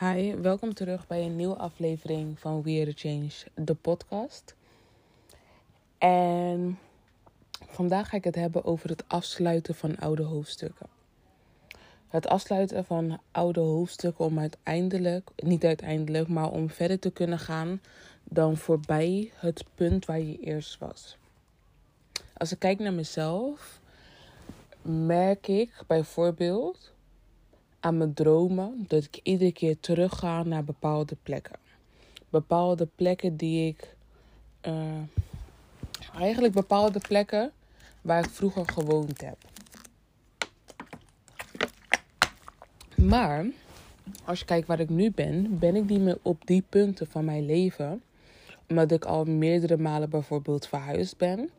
Hi, welkom terug bij een nieuwe aflevering van We Are Change, de podcast. En vandaag ga ik het hebben over het afsluiten van oude hoofdstukken. Het afsluiten van oude hoofdstukken om uiteindelijk, niet uiteindelijk, maar om verder te kunnen gaan dan voorbij het punt waar je eerst was. Als ik kijk naar mezelf, merk ik bijvoorbeeld aan mijn dromen dat ik iedere keer terugga naar bepaalde plekken. Bepaalde plekken die ik. Uh, eigenlijk bepaalde plekken waar ik vroeger gewoond heb. Maar als je kijkt waar ik nu ben, ben ik niet meer op die punten van mijn leven. Omdat ik al meerdere malen bijvoorbeeld verhuisd ben.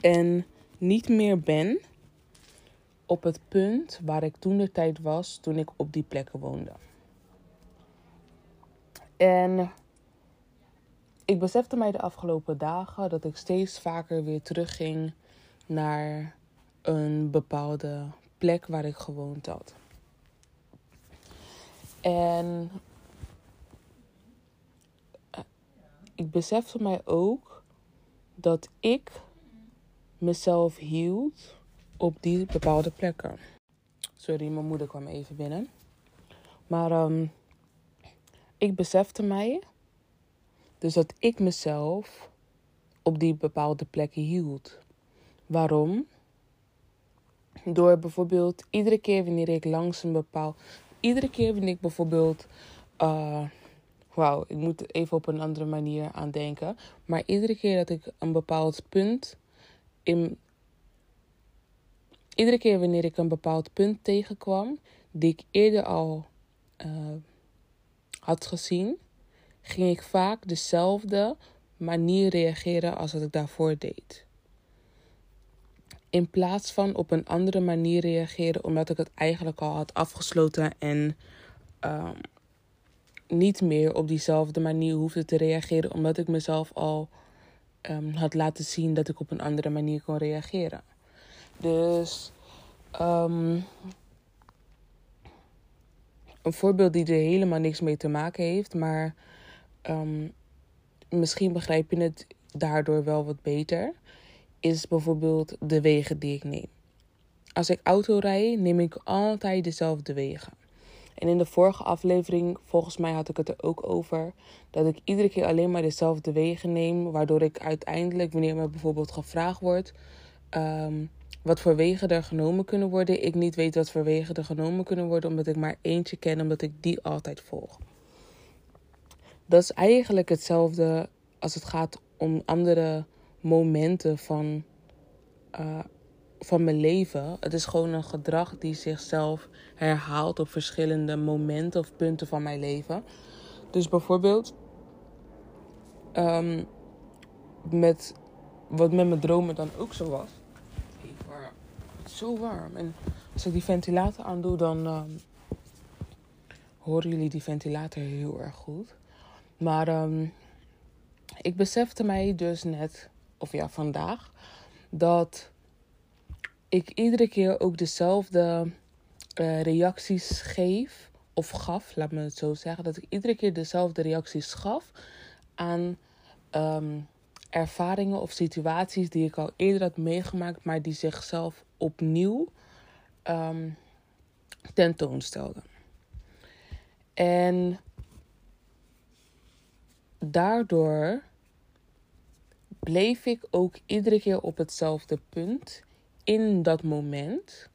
En niet meer ben op het punt waar ik toen de tijd was toen ik op die plekken woonde. En ik besefte mij de afgelopen dagen dat ik steeds vaker weer terugging naar een bepaalde plek waar ik gewoond had. En eh, ik besefte mij ook dat ik mezelf hield op die bepaalde plekken. Sorry, mijn moeder kwam even binnen. Maar um, ik besefte mij dus dat ik mezelf op die bepaalde plekken hield. Waarom? Door bijvoorbeeld iedere keer wanneer ik langs een bepaald. Iedere keer wanneer ik bijvoorbeeld. Uh, Wauw, ik moet even op een andere manier aan denken. Maar iedere keer dat ik een bepaald punt in iedere keer wanneer ik een bepaald punt tegenkwam, die ik eerder al uh, had gezien, ging ik vaak dezelfde manier reageren als wat ik daarvoor deed. In plaats van op een andere manier reageren, omdat ik het eigenlijk al had afgesloten en uh, niet meer op diezelfde manier hoefde te reageren, omdat ik mezelf al um, had laten zien dat ik op een andere manier kon reageren. Dus um, een voorbeeld die er helemaal niks mee te maken heeft, maar um, misschien begrijp je het daardoor wel wat beter, is bijvoorbeeld de wegen die ik neem. Als ik auto rijd, neem ik altijd dezelfde wegen. En in de vorige aflevering, volgens mij had ik het er ook over, dat ik iedere keer alleen maar dezelfde wegen neem, waardoor ik uiteindelijk, wanneer me bijvoorbeeld gevraagd wordt, um, wat voor wegen er genomen kunnen worden. Ik niet weet wat voor wegen er genomen kunnen worden, omdat ik maar eentje ken, omdat ik die altijd volg. Dat is eigenlijk hetzelfde als het gaat om andere momenten van, uh, van mijn leven. Het is gewoon een gedrag die zichzelf herhaalt op verschillende momenten of punten van mijn leven. Dus bijvoorbeeld, um, met wat met mijn dromen dan ook zo was zo warm. En als ik die ventilator aandoe, dan um, horen jullie die ventilator heel erg goed. Maar um, ik besefte mij dus net, of ja, vandaag, dat ik iedere keer ook dezelfde uh, reacties geef. Of gaf, laat me het zo zeggen. Dat ik iedere keer dezelfde reacties gaf aan um, ervaringen of situaties die ik al eerder had meegemaakt, maar die zichzelf opnieuw um, tentoonstelden. En daardoor bleef ik ook iedere keer op hetzelfde punt in dat moment,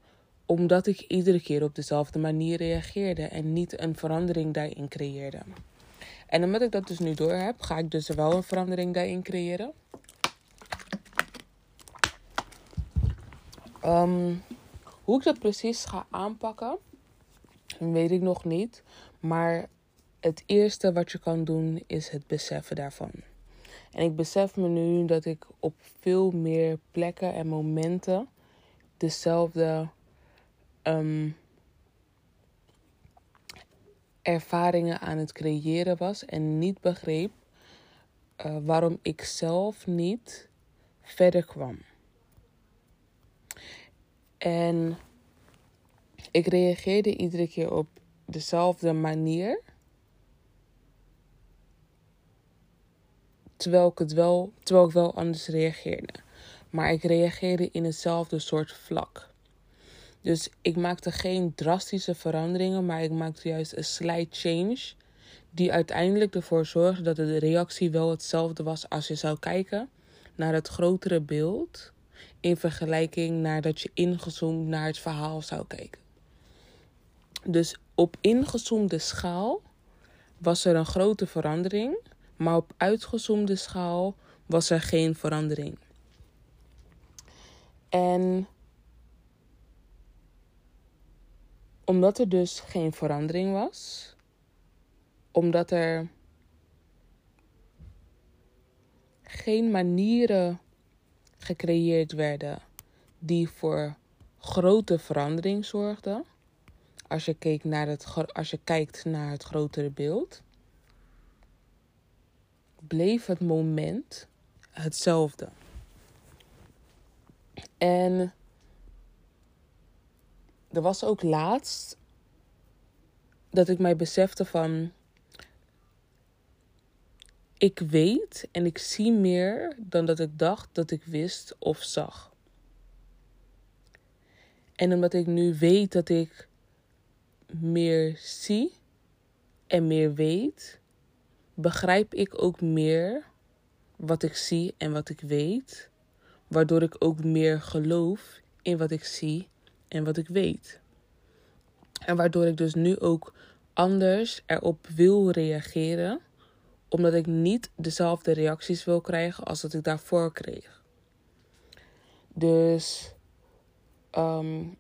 omdat ik iedere keer op dezelfde manier reageerde en niet een verandering daarin creëerde. En omdat ik dat dus nu door heb, ga ik dus wel een verandering daarin creëren. Um, hoe ik dat precies ga aanpakken, weet ik nog niet. Maar het eerste wat je kan doen is het beseffen daarvan. En ik besef me nu dat ik op veel meer plekken en momenten dezelfde um, ervaringen aan het creëren was en niet begreep uh, waarom ik zelf niet verder kwam. En ik reageerde iedere keer op dezelfde manier. Terwijl ik, het wel, terwijl ik wel anders reageerde. Maar ik reageerde in hetzelfde soort vlak. Dus ik maakte geen drastische veranderingen, maar ik maakte juist een slight change. Die uiteindelijk ervoor zorgde dat de reactie wel hetzelfde was als je zou kijken naar het grotere beeld. In vergelijking naar dat je ingezoomd naar het verhaal zou kijken. Dus op ingezoomde schaal was er een grote verandering, maar op uitgezoomde schaal was er geen verandering. En omdat er dus geen verandering was, omdat er geen manieren gecreëerd werden die voor grote verandering zorgden. Als je, keek naar het, als je kijkt naar het grotere beeld, bleef het moment hetzelfde. En er was ook laatst dat ik mij besefte van. Ik weet en ik zie meer dan dat ik dacht dat ik wist of zag. En omdat ik nu weet dat ik meer zie en meer weet, begrijp ik ook meer wat ik zie en wat ik weet, waardoor ik ook meer geloof in wat ik zie en wat ik weet. En waardoor ik dus nu ook anders erop wil reageren, omdat ik niet dezelfde reacties wil krijgen als dat ik daarvoor kreeg. Dus um,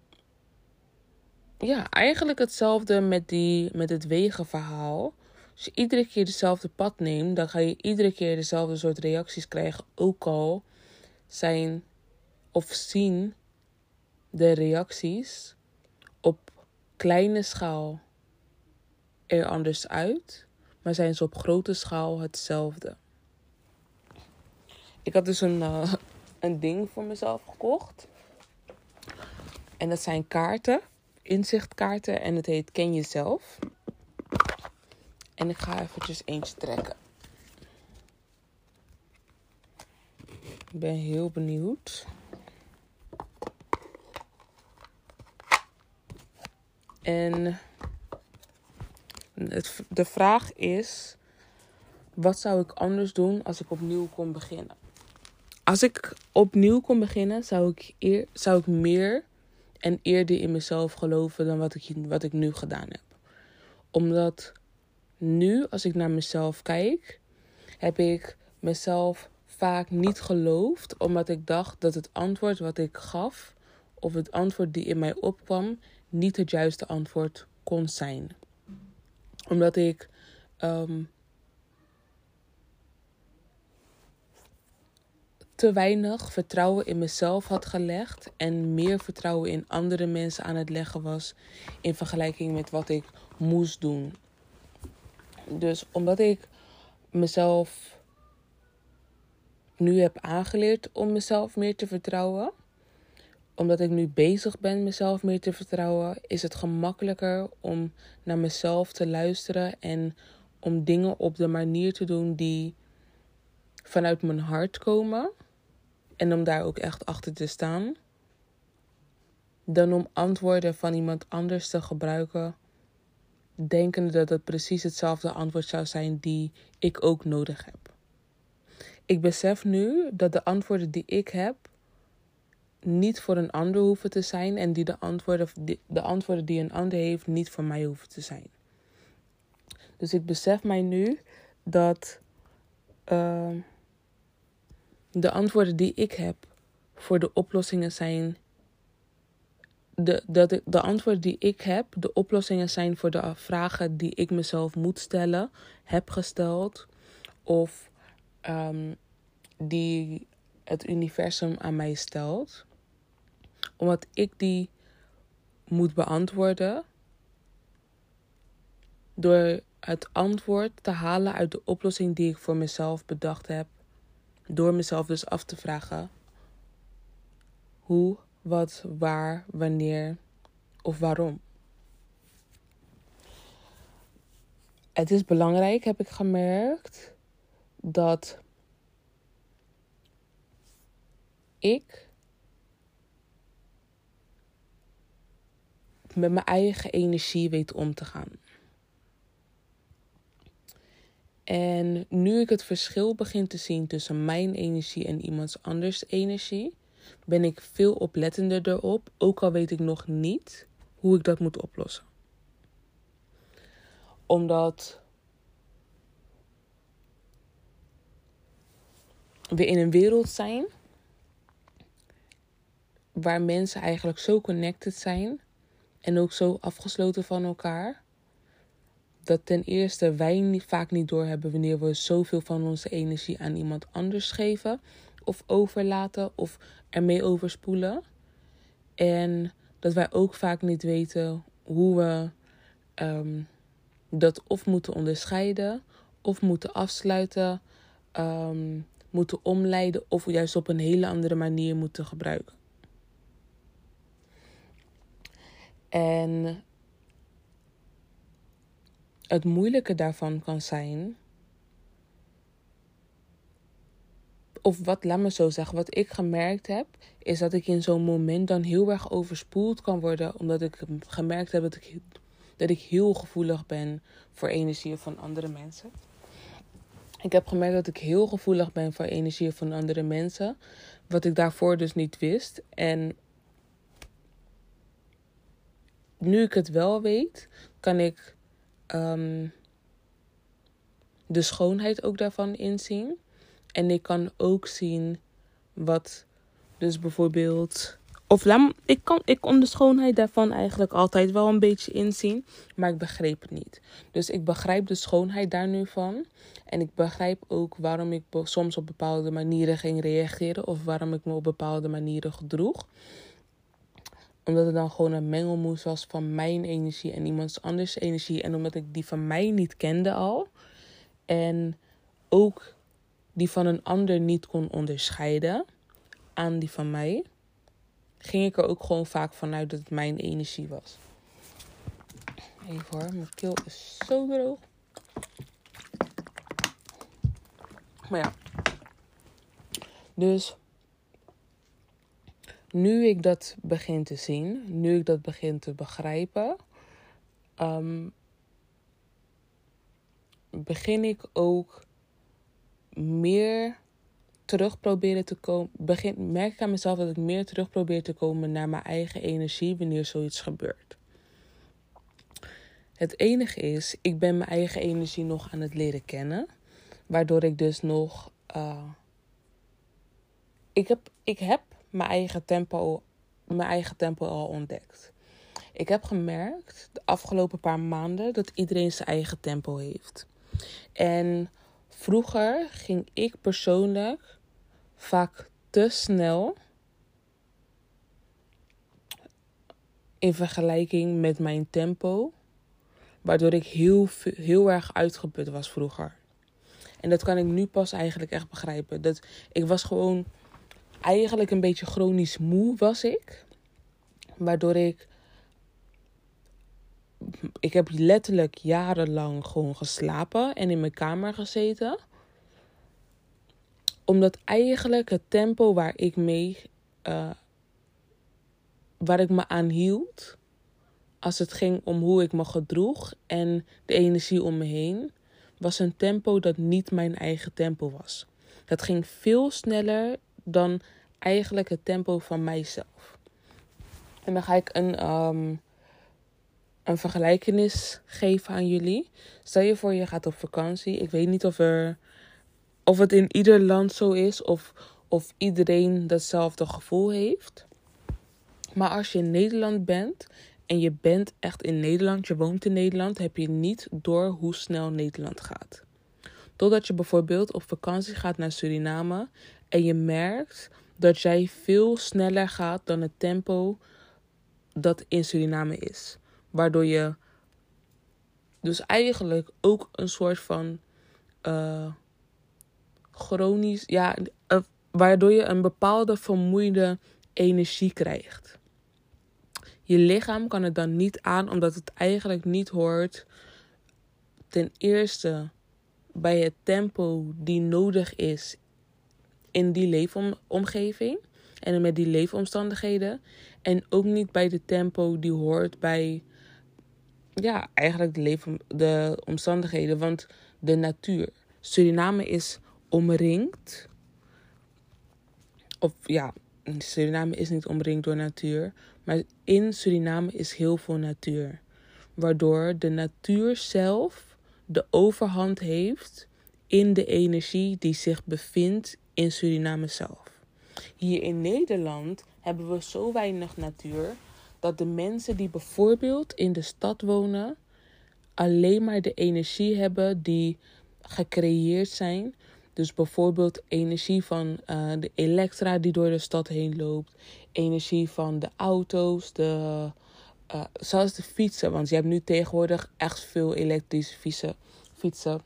ja, eigenlijk hetzelfde met, die, met het wegenverhaal. Als je iedere keer dezelfde pad neemt, dan ga je iedere keer dezelfde soort reacties krijgen. Ook al zijn of zien de reacties op kleine schaal er anders uit, maar zijn ze op grote schaal hetzelfde. Ik had dus een, uh, een ding voor mezelf gekocht. En dat zijn kaarten, inzichtkaarten. En het heet Ken Jezelf. En ik ga eventjes eentje trekken. Ik ben heel benieuwd. En de vraag is: wat zou ik anders doen als ik opnieuw kon beginnen? Als ik opnieuw kon beginnen, zou ik, eer, zou ik meer en eerder in mezelf geloven dan wat ik, wat ik nu gedaan heb. Omdat nu, als ik naar mezelf kijk, heb ik mezelf vaak niet geloofd, omdat ik dacht dat het antwoord wat ik gaf, of het antwoord die in mij opkwam, niet het juiste antwoord kon zijn. Omdat ik um, te weinig vertrouwen in mezelf had gelegd en meer vertrouwen in andere mensen aan het leggen was in vergelijking met wat ik moest doen. Dus omdat ik mezelf nu heb aangeleerd om mezelf meer te vertrouwen, omdat ik nu bezig ben mezelf meer te vertrouwen, is het gemakkelijker om naar mezelf te luisteren en om dingen op de manier te doen die vanuit mijn hart komen. En om daar ook echt achter te staan. Dan om antwoorden van iemand anders te gebruiken. Denkende dat het precies hetzelfde antwoord zou zijn die ik ook nodig heb. Ik besef nu dat de antwoorden die ik heb niet voor een ander hoeven te zijn en die de antwoorden, de antwoorden die een ander heeft niet voor mij hoeven te zijn. Dus ik besef mij nu dat uh, de antwoorden die ik heb voor de oplossingen zijn. De, de, de antwoorden die ik heb, de oplossingen zijn voor de vragen die ik mezelf moet stellen, heb gesteld. Of um, die het universum aan mij stelt. Omdat ik die moet beantwoorden. Door het antwoord te halen uit de oplossing die ik voor mezelf bedacht heb door mezelf dus af te vragen hoe, wat, waar, wanneer of waarom. het is belangrijk, heb ik gemerkt, dat ik met mijn eigen energie weet om te gaan. En nu ik het verschil begin te zien tussen mijn energie en iemands anders energie, ben ik veel oplettender erop, ook al weet ik nog niet hoe ik dat moet oplossen. Omdat we in een wereld zijn waar mensen eigenlijk zo connected zijn en ook zo afgesloten van elkaar. Dat ten eerste wij niet, vaak niet doorhebben wanneer we zoveel van onze energie aan iemand anders geven of overlaten of ermee overspoelen. En dat wij ook vaak niet weten hoe we um, dat of moeten onderscheiden of moeten afsluiten, um, moeten omleiden of juist op een hele andere manier moeten gebruiken. En het moeilijke daarvan kan zijn. Of wat, laat me zo zeggen, wat ik gemerkt heb, is dat ik in zo'n moment dan heel erg overspoeld kan worden, omdat ik gemerkt heb dat ik, dat ik heel gevoelig ben voor energieën van andere mensen. Ik heb gemerkt dat ik heel gevoelig ben voor energieën van andere mensen, wat ik daarvoor dus niet wist. En nu ik het wel weet, kan ik ehm, de schoonheid ook daarvan inzien. En ik kan ook zien wat, dus bijvoorbeeld. Of laat, ik, kan, ik kon de schoonheid daarvan eigenlijk altijd wel een beetje inzien, maar ik begreep het niet. Dus ik begrijp de schoonheid daar nu van. En ik begrijp ook waarom ik soms op bepaalde manieren ging reageren of waarom ik me op bepaalde manieren gedroeg omdat het dan gewoon een mengelmoes was van mijn energie en iemands anders energie. En omdat ik die van mij niet kende al. En ook die van een ander niet kon onderscheiden aan die van mij. Ging ik er ook gewoon vaak vanuit dat het mijn energie was. Even hoor, mijn keel is zo droog. Maar ja. Dus nu ik dat begin te zien, nu ik dat begin te begrijpen, um, begin ik ook meer terug proberen te komen. Begin, merk ik aan mezelf dat ik meer terug probeer te komen naar mijn eigen energie wanneer zoiets gebeurt. Het enige is, ik ben mijn eigen energie nog aan het leren kennen. Waardoor ik dus nog. Uh, ik, heb, ik heb mijn eigen tempo, mijn eigen tempo al ontdekt. Ik heb gemerkt de afgelopen paar maanden dat iedereen zijn eigen tempo heeft. En vroeger ging ik persoonlijk vaak te snel in vergelijking met mijn tempo, waardoor ik heel, heel erg uitgeput was vroeger. En dat kan ik nu pas eigenlijk echt begrijpen. Dat ik was gewoon eigenlijk een beetje chronisch moe was ik. Waardoor ik. Ik heb letterlijk jarenlang gewoon geslapen en in mijn kamer gezeten. Omdat eigenlijk het tempo waar ik mee. Uh, waar ik me aan hield. Als het ging om hoe ik me gedroeg en de energie om me heen. Was een tempo dat niet mijn eigen tempo was. Dat ging veel sneller dan eigenlijk het tempo van mijzelf. En dan ga ik een, um, een vergelijkenis geven aan jullie. Stel je voor, je gaat op vakantie. Ik weet niet of, er, of het in ieder land zo is of, of iedereen datzelfde gevoel heeft. Maar als je in Nederland bent en je bent echt in Nederland, je woont in Nederland, heb je niet door hoe snel Nederland gaat. Totdat je bijvoorbeeld op vakantie gaat naar Suriname en je merkt dat jij veel sneller gaat dan het tempo dat in Suriname is. Waardoor je dus eigenlijk ook een soort van uh, chronisch, ja, uh, waardoor je een bepaalde vermoeide energie krijgt. Je lichaam kan het dan niet aan, omdat het eigenlijk niet hoort ten eerste bij het tempo die nodig is in die leefomgeving en met die leefomstandigheden. En ook niet bij de tempo die hoort bij, ja, eigenlijk de, leven, de omstandigheden. Want de natuur. Suriname is omringd. Of ja, Suriname is niet omringd door natuur. Maar in Suriname is heel veel natuur. Waardoor de natuur zelf de overhand heeft in de energie die zich bevindt in Suriname zelf. Hier in Nederland hebben we zo weinig natuur dat de mensen die bijvoorbeeld in de stad wonen alleen maar de energie hebben die gecreëerd zijn. Dus bijvoorbeeld energie van uh, de elektra die door de stad heen loopt, energie van de auto's, de, uh, zelfs de fietsen. Want je hebt nu tegenwoordig echt veel elektrische fietsen.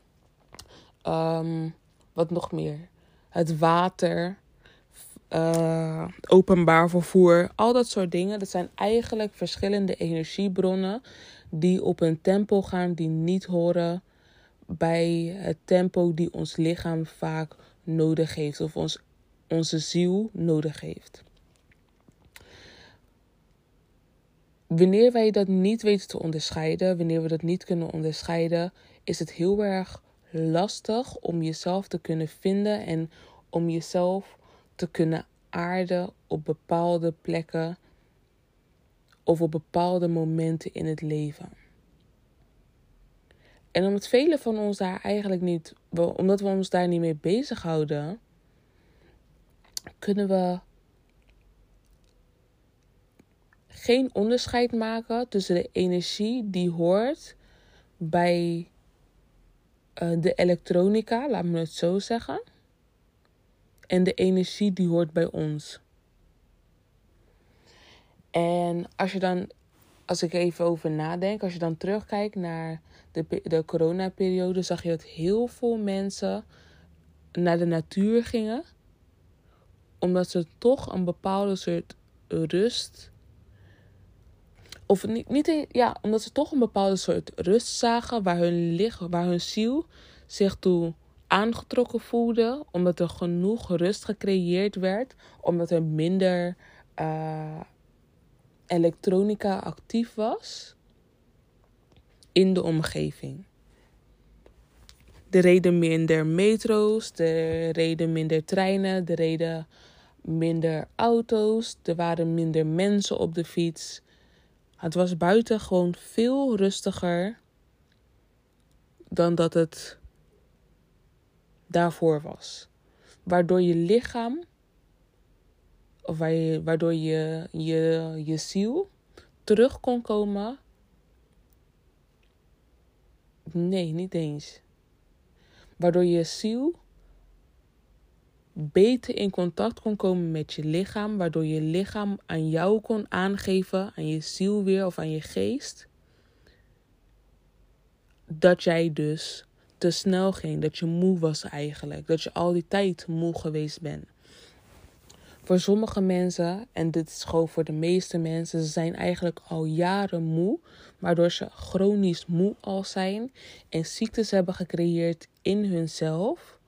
Um, wat nog meer? Het water, uh, openbaar vervoer, al dat soort dingen. Dat zijn eigenlijk verschillende energiebronnen die op een tempo gaan die niet horen bij het tempo die ons lichaam vaak nodig heeft of ons, onze ziel nodig heeft. Wanneer wij dat niet weten te onderscheiden, wanneer we dat niet kunnen onderscheiden, is het heel erg lastig om jezelf te kunnen vinden en om jezelf te kunnen aarden op bepaalde plekken of op bepaalde momenten in het leven. En omdat velen van ons daar eigenlijk niet, omdat we ons daar niet mee bezighouden, kunnen we geen onderscheid maken tussen de energie die hoort bij uh, de elektronica, laat me het zo zeggen, en de energie die hoort bij ons. En als je dan, als ik even over nadenk, als je dan terugkijkt naar de, de coronaperiode, zag je dat heel veel mensen naar de natuur gingen, omdat ze toch een bepaalde soort rust. Of niet, niet ja, omdat ze toch een bepaalde soort rust zagen waar hun lichaam, waar hun ziel zich toe aangetrokken voelde, omdat er genoeg rust gecreëerd werd, omdat er minder uh, elektronica actief was in de omgeving. Er reden minder metro's, er reden minder treinen, er reden minder auto's, er waren minder mensen op de fiets. Het was buiten gewoon veel rustiger dan dat het daarvoor was. Waardoor je lichaam, of waardoor je, je, je ziel terug kon komen. Nee, niet eens. Waardoor je ziel beter in contact kon komen met je lichaam, waardoor je lichaam aan jou kon aangeven, aan je ziel weer of aan je geest, dat jij dus te snel ging. Dat je moe was eigenlijk. Dat je al die tijd moe geweest bent. Voor sommige mensen, en dit is gewoon voor de meeste mensen, ze zijn eigenlijk al jaren moe, waardoor ze chronisch moe al zijn en ziektes hebben gecreëerd in hunzelf,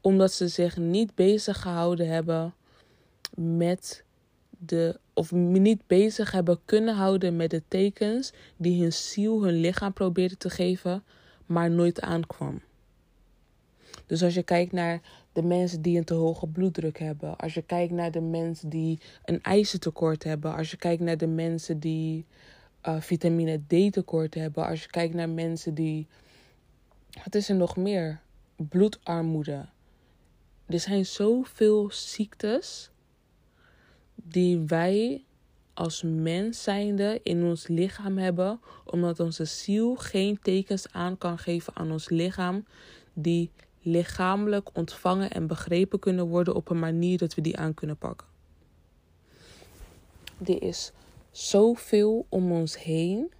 omdat ze zich niet bezig gehouden hebben met de, of niet bezig hebben kunnen houden met de tekens die hun ziel, hun lichaam probeerde te geven, maar nooit aankwam. Dus als je kijkt naar de mensen die een te hoge bloeddruk hebben, als je kijkt naar de mensen die een ijzertekort hebben, als je kijkt naar de mensen die uh, vitamine D tekort hebben, als je kijkt naar mensen die, wat is er nog meer? Bloedarmoede. Er zijn zoveel ziektes die wij als mens zijnde in ons lichaam hebben, omdat onze ziel geen tekens aan kan geven aan ons lichaam, die lichamelijk ontvangen en begrepen kunnen worden op een manier dat we die aan kunnen pakken. Er is zoveel om ons heen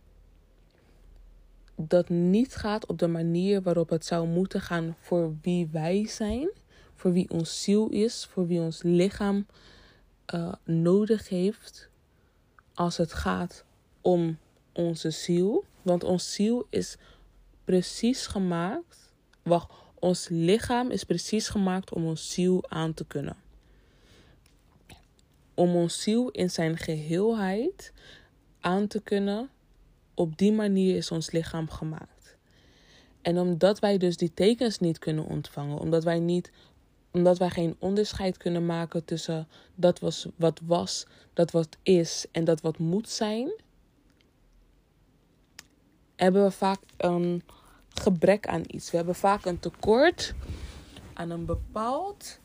dat niet gaat op de manier waarop het zou moeten gaan voor wie wij zijn, voor wie ons ziel is, voor wie ons lichaam uh, nodig heeft als het gaat om onze ziel, Want ons ziel is precies gemaakt. Wacht, ons lichaam is precies gemaakt om ons ziel aan te kunnen. Om ons ziel in zijn geheelheid aan te kunnen. Op die manier is ons lichaam gemaakt. En omdat wij dus die tekens niet kunnen ontvangen, omdat wij niet omdat wij geen onderscheid kunnen maken tussen dat was wat was, dat wat is en dat wat moet zijn, hebben we vaak een gebrek aan iets. We hebben vaak een tekort aan een bepaald,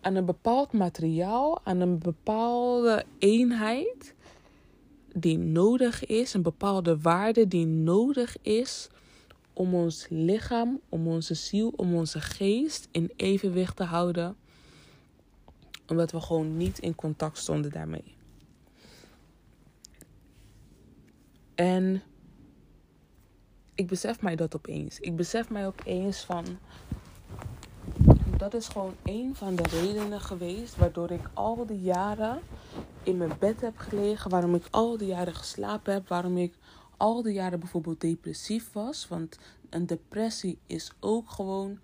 aan een bepaald materiaal, aan een bepaalde eenheid die nodig is, een bepaalde waarde die nodig is om ons lichaam, om onze ziel, om onze geest in evenwicht te houden. Omdat we gewoon niet in contact stonden daarmee. En ik besef mij dat opeens. Ik besef mij opeens van. Dat is gewoon een van de redenen geweest waardoor ik al die jaren in mijn bed heb gelegen. Waarom ik al die jaren geslapen heb. Waarom ik al die jaren bijvoorbeeld depressief was. Want een depressie is ook gewoon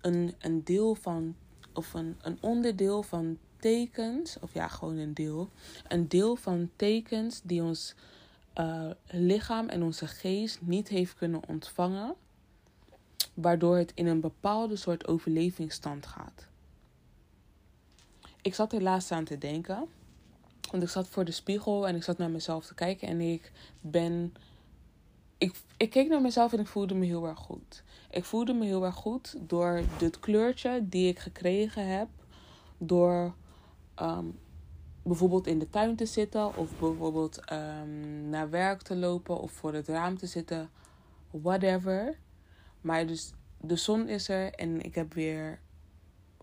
een, een deel van, of een, een onderdeel van tekens, of ja, gewoon een deel. Een deel van tekens die ons uh, lichaam en onze geest niet heeft kunnen ontvangen, waardoor het in een bepaalde soort overlevingsstand gaat. Ik zat helaas aan te denken. Want ik zat voor de spiegel en ik zat naar mezelf te kijken en ik ben. Ik, ik keek naar mezelf en ik voelde me heel erg goed. Ik voelde me heel erg goed door dit kleurtje die ik gekregen heb. Door ehm, bijvoorbeeld in de tuin te zitten of bijvoorbeeld um, naar werk te lopen of voor het raam te zitten. Whatever. Maar dus de zon is er en ik heb weer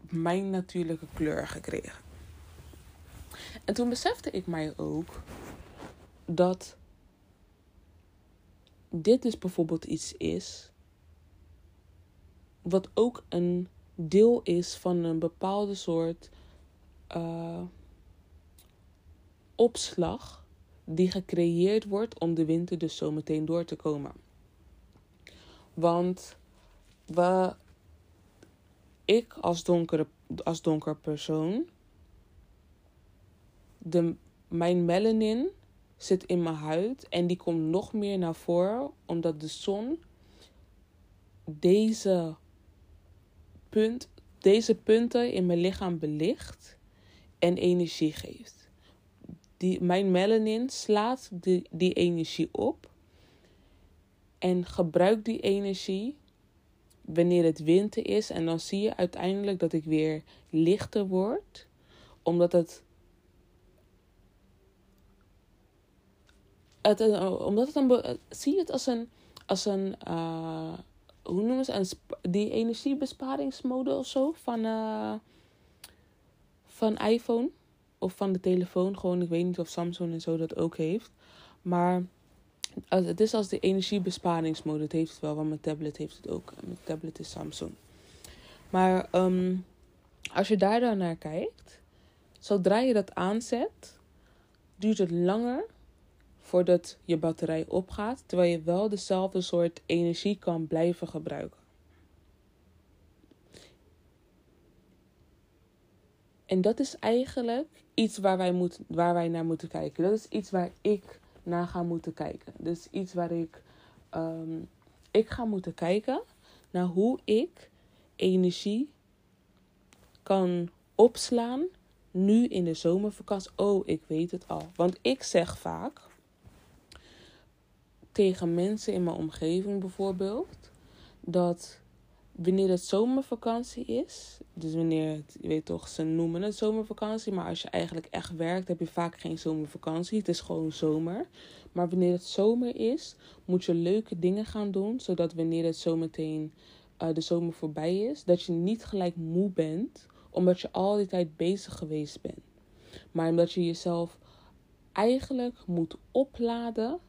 mijn natuurlijke kleur gekregen. En toen besefte ik mij ook dat dit dus bijvoorbeeld iets is wat ook een deel is van een bepaalde soort uh, opslag die gecreëerd wordt om de winter dus zo meteen door te komen. Want we, ik als, donkere, als donker persoon de, mijn melanin zit in mijn huid en die komt nog meer naar voren omdat de zon deze, punt, deze punten in mijn lichaam belicht en energie geeft. Die, mijn melanin slaat die, die energie op en gebruikt die energie wanneer het winter is. En dan zie je uiteindelijk dat ik weer lichter word, omdat het het, eh, omdat het een. Zie het als een. Als een uh, hoe noemen ze een, die energiebesparingsmode of zo van, uh, van iPhone of van de telefoon. Gewoon, ik weet niet of Samsung en zo dat ook heeft. Maar het is als de energiebesparingsmode. Het heeft het wel, want mijn tablet heeft het ook. Mijn tablet is Samsung. Maar um, als je daar dan naar kijkt, zodra je dat aanzet, duurt het langer voordat je batterij opgaat, terwijl je wel dezelfde soort energie kan blijven gebruiken. En dat is eigenlijk iets waar wij, moet, waar wij naar moeten kijken. Dat is iets waar ik naar ga moeten kijken. Dus iets waar ik, um, ik ga moeten kijken naar hoe ik energie kan opslaan nu in de zomervakantie. Oh, ik weet het al. Want ik zeg vaak tegen mensen in mijn omgeving bijvoorbeeld. Dat wanneer het zomervakantie is, dus wanneer het, je weet toch, ze noemen het zomervakantie, maar als je eigenlijk echt werkt, heb je vaak geen zomervakantie. Het is gewoon zomer. Maar wanneer het zomer is, moet je leuke dingen gaan doen, zodat wanneer het zometeen uh, de zomer voorbij is, dat je niet gelijk moe bent, omdat je al die tijd bezig geweest bent. Maar omdat je jezelf eigenlijk moet opladen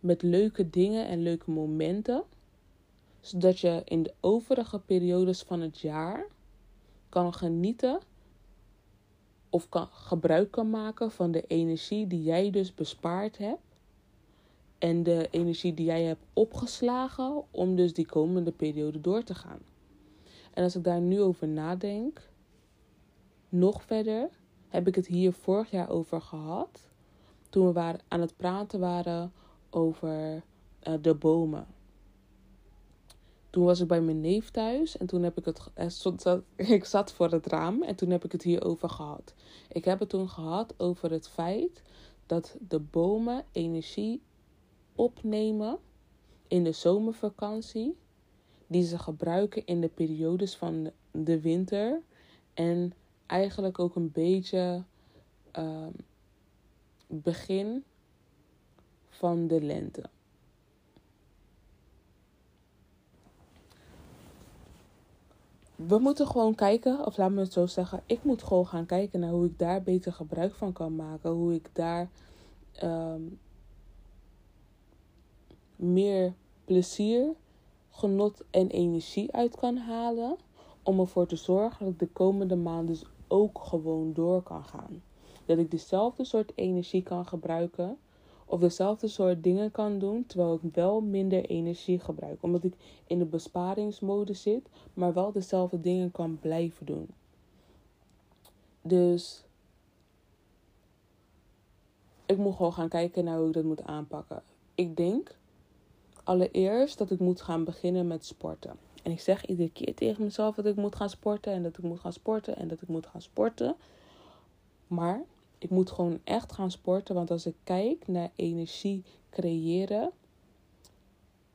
met leuke dingen en leuke momenten, zodat je in de overige periodes van het jaar kan genieten of kan, gebruik kan maken van de energie die jij dus bespaard hebt En de energie die jij hebt opgeslagen om dus die komende periode door te gaan. En als ik daar nu over nadenk, nog verder, heb ik het hier vorig jaar over gehad. Toen we waren, aan het praten waren over uh, de bomen. Toen was ik bij mijn neef thuis en toen heb ik het. Ik zat voor het raam en toen heb ik het hierover gehad. Ik heb het toen gehad over het feit dat de bomen energie opnemen in de zomervakantie, die ze gebruiken in de periodes van de winter en eigenlijk ook een beetje uh, begin van de lente. we moeten gewoon kijken, of laat me het zo zeggen, ik moet gewoon gaan kijken naar hoe ik daar beter gebruik van kan maken. Hoe ik daar um, meer plezier, genot en energie uit kan halen. Om ervoor te zorgen dat ik de komende maanden dus ook gewoon door kan gaan. Dat ik dezelfde soort energie kan gebruiken of dezelfde soort dingen kan doen, terwijl ik wel minder energie gebruik. Omdat ik in de besparingsmode zit, maar wel dezelfde dingen kan blijven doen. Dus ik moet gewoon gaan kijken naar hoe ik dat moet aanpakken. Ik denk allereerst dat ik moet gaan beginnen met sporten. En ik zeg iedere keer tegen mezelf dat ik moet gaan sporten en dat ik moet gaan sporten en dat ik moet gaan sporten. Maar ik moet gewoon echt gaan sporten. Want als ik kijk naar energie creëren,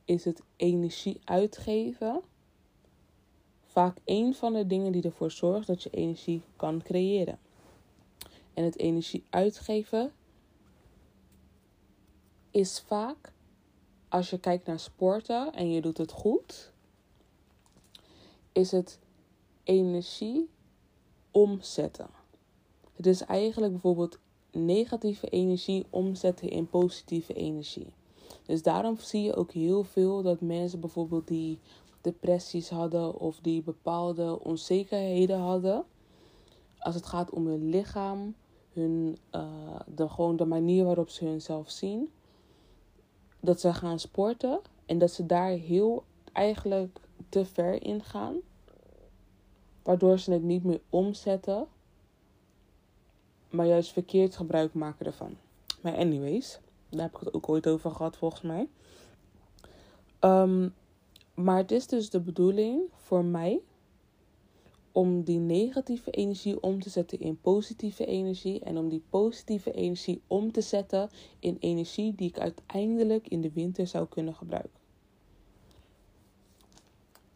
is het energie uitgeven vaak een van de dingen die ervoor zorgt dat je energie kan creëren. En het energie uitgeven is vaak, als je kijkt naar sporten en je doet het goed, is het energie omzetten. Het is eigenlijk bijvoorbeeld negatieve energie omzetten in positieve energie. Dus daarom zie je ook heel veel dat mensen bijvoorbeeld die depressies hadden of die bepaalde onzekerheden hadden. Als het gaat om hun lichaam, hun, uh, de, gewoon de manier waarop ze hunzelf zien. Dat ze gaan sporten en dat ze daar heel eigenlijk te ver in gaan. Waardoor ze het niet meer omzetten maar juist verkeerd gebruik maken ervan. Maar anyways, daar heb ik het ook ooit over gehad volgens mij. Ehm, maar het is dus de bedoeling voor mij om die negatieve energie om te zetten in positieve energie. En om die positieve energie om te zetten in energie die ik uiteindelijk in de winter zou kunnen gebruiken.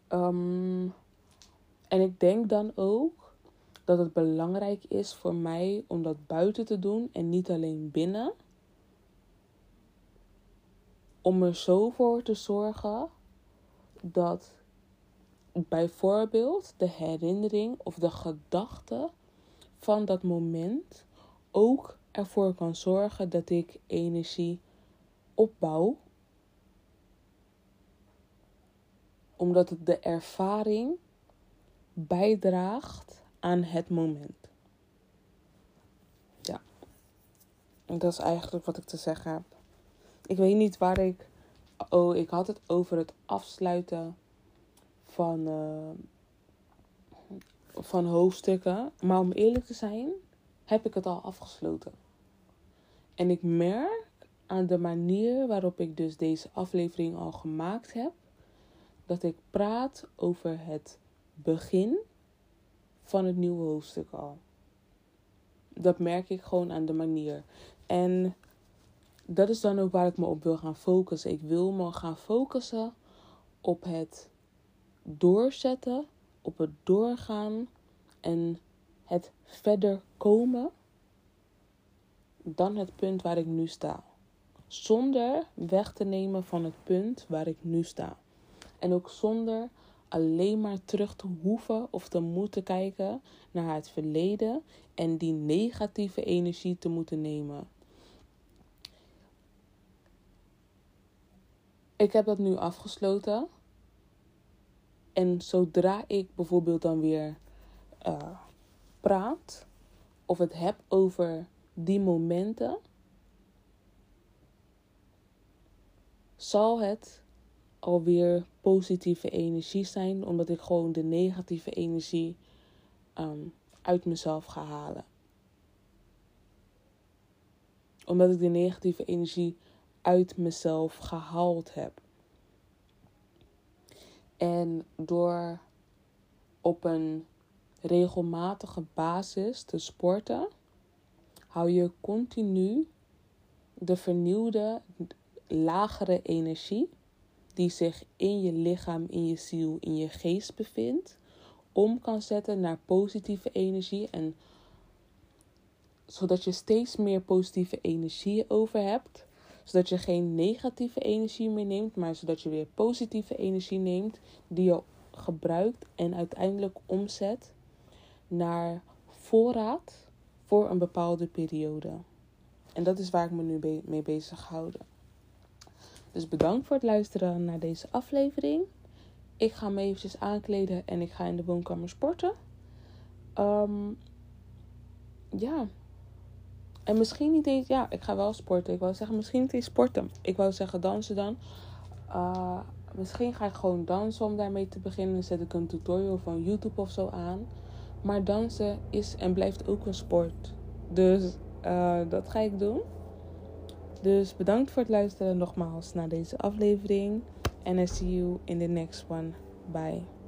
Ehm, en ik denk dan ook dat het belangrijk is voor mij om dat buiten te doen en niet alleen binnen. Om er zo voor te zorgen dat bijvoorbeeld de herinnering of de gedachte van dat moment ook ervoor kan zorgen dat ik energie opbouw. Omdat het de ervaring bijdraagt aan het moment. Ja. En dat is eigenlijk wat ik te zeggen heb. Ik weet niet waar ik. Oh, ik had het over het afsluiten van, uh, van hoofdstukken. Maar om eerlijk te zijn, heb ik het al afgesloten. En ik merk aan de manier waarop ik dus deze aflevering al gemaakt heb, dat ik praat over het begin van het nieuwe hoofdstuk al. Dat merk ik gewoon aan de manier. En dat is dan ook waar ik me op wil gaan focussen. Ik wil me gaan focussen op het doorzetten, op het doorgaan en het verder komen dan het punt waar ik nu sta. Zonder weg te nemen van het punt waar ik nu sta. En ook zonder alleen maar terug te hoeven of te moeten kijken naar het verleden en die negatieve energie te moeten nemen. Ik heb dat nu afgesloten. En zodra ik bijvoorbeeld dan weer uh, praat of het heb over die momenten, zal het alweer positieve energie zijn, omdat ik gewoon de negatieve energie ehm, uit mezelf ga halen. Omdat ik de negatieve energie uit mezelf gehaald heb. En door op een regelmatige basis te sporten, hou je continu de vernieuwde, lagere energie die zich in je lichaam, in je ziel, in je geest bevindt, om kan zetten naar positieve energie. En zodat je steeds meer positieve energie over hebt. Zodat je geen negatieve energie meer neemt, maar zodat je weer positieve energie neemt die je gebruikt en uiteindelijk omzet naar voorraad voor een bepaalde periode. En dat is waar ik me nu mee bezig houden. Dus bedankt voor het luisteren naar deze aflevering. Ik ga me eventjes aankleden en ik ga in de woonkamer sporten. Um, ja. En misschien niet eens, ja, ik ga wel sporten. Ik wou zeggen, misschien niet eens sporten. Ik wou zeggen dansen dan. Uh, misschien ga ik gewoon dansen om daarmee te beginnen. Dan zet ik een tutorial van YouTube of zo aan. Maar dansen is en blijft ook een sport. Dus uh, dat ga ik doen. Dus bedankt voor het luisteren nogmaals naar deze aflevering. En I see you in the next one. Bye.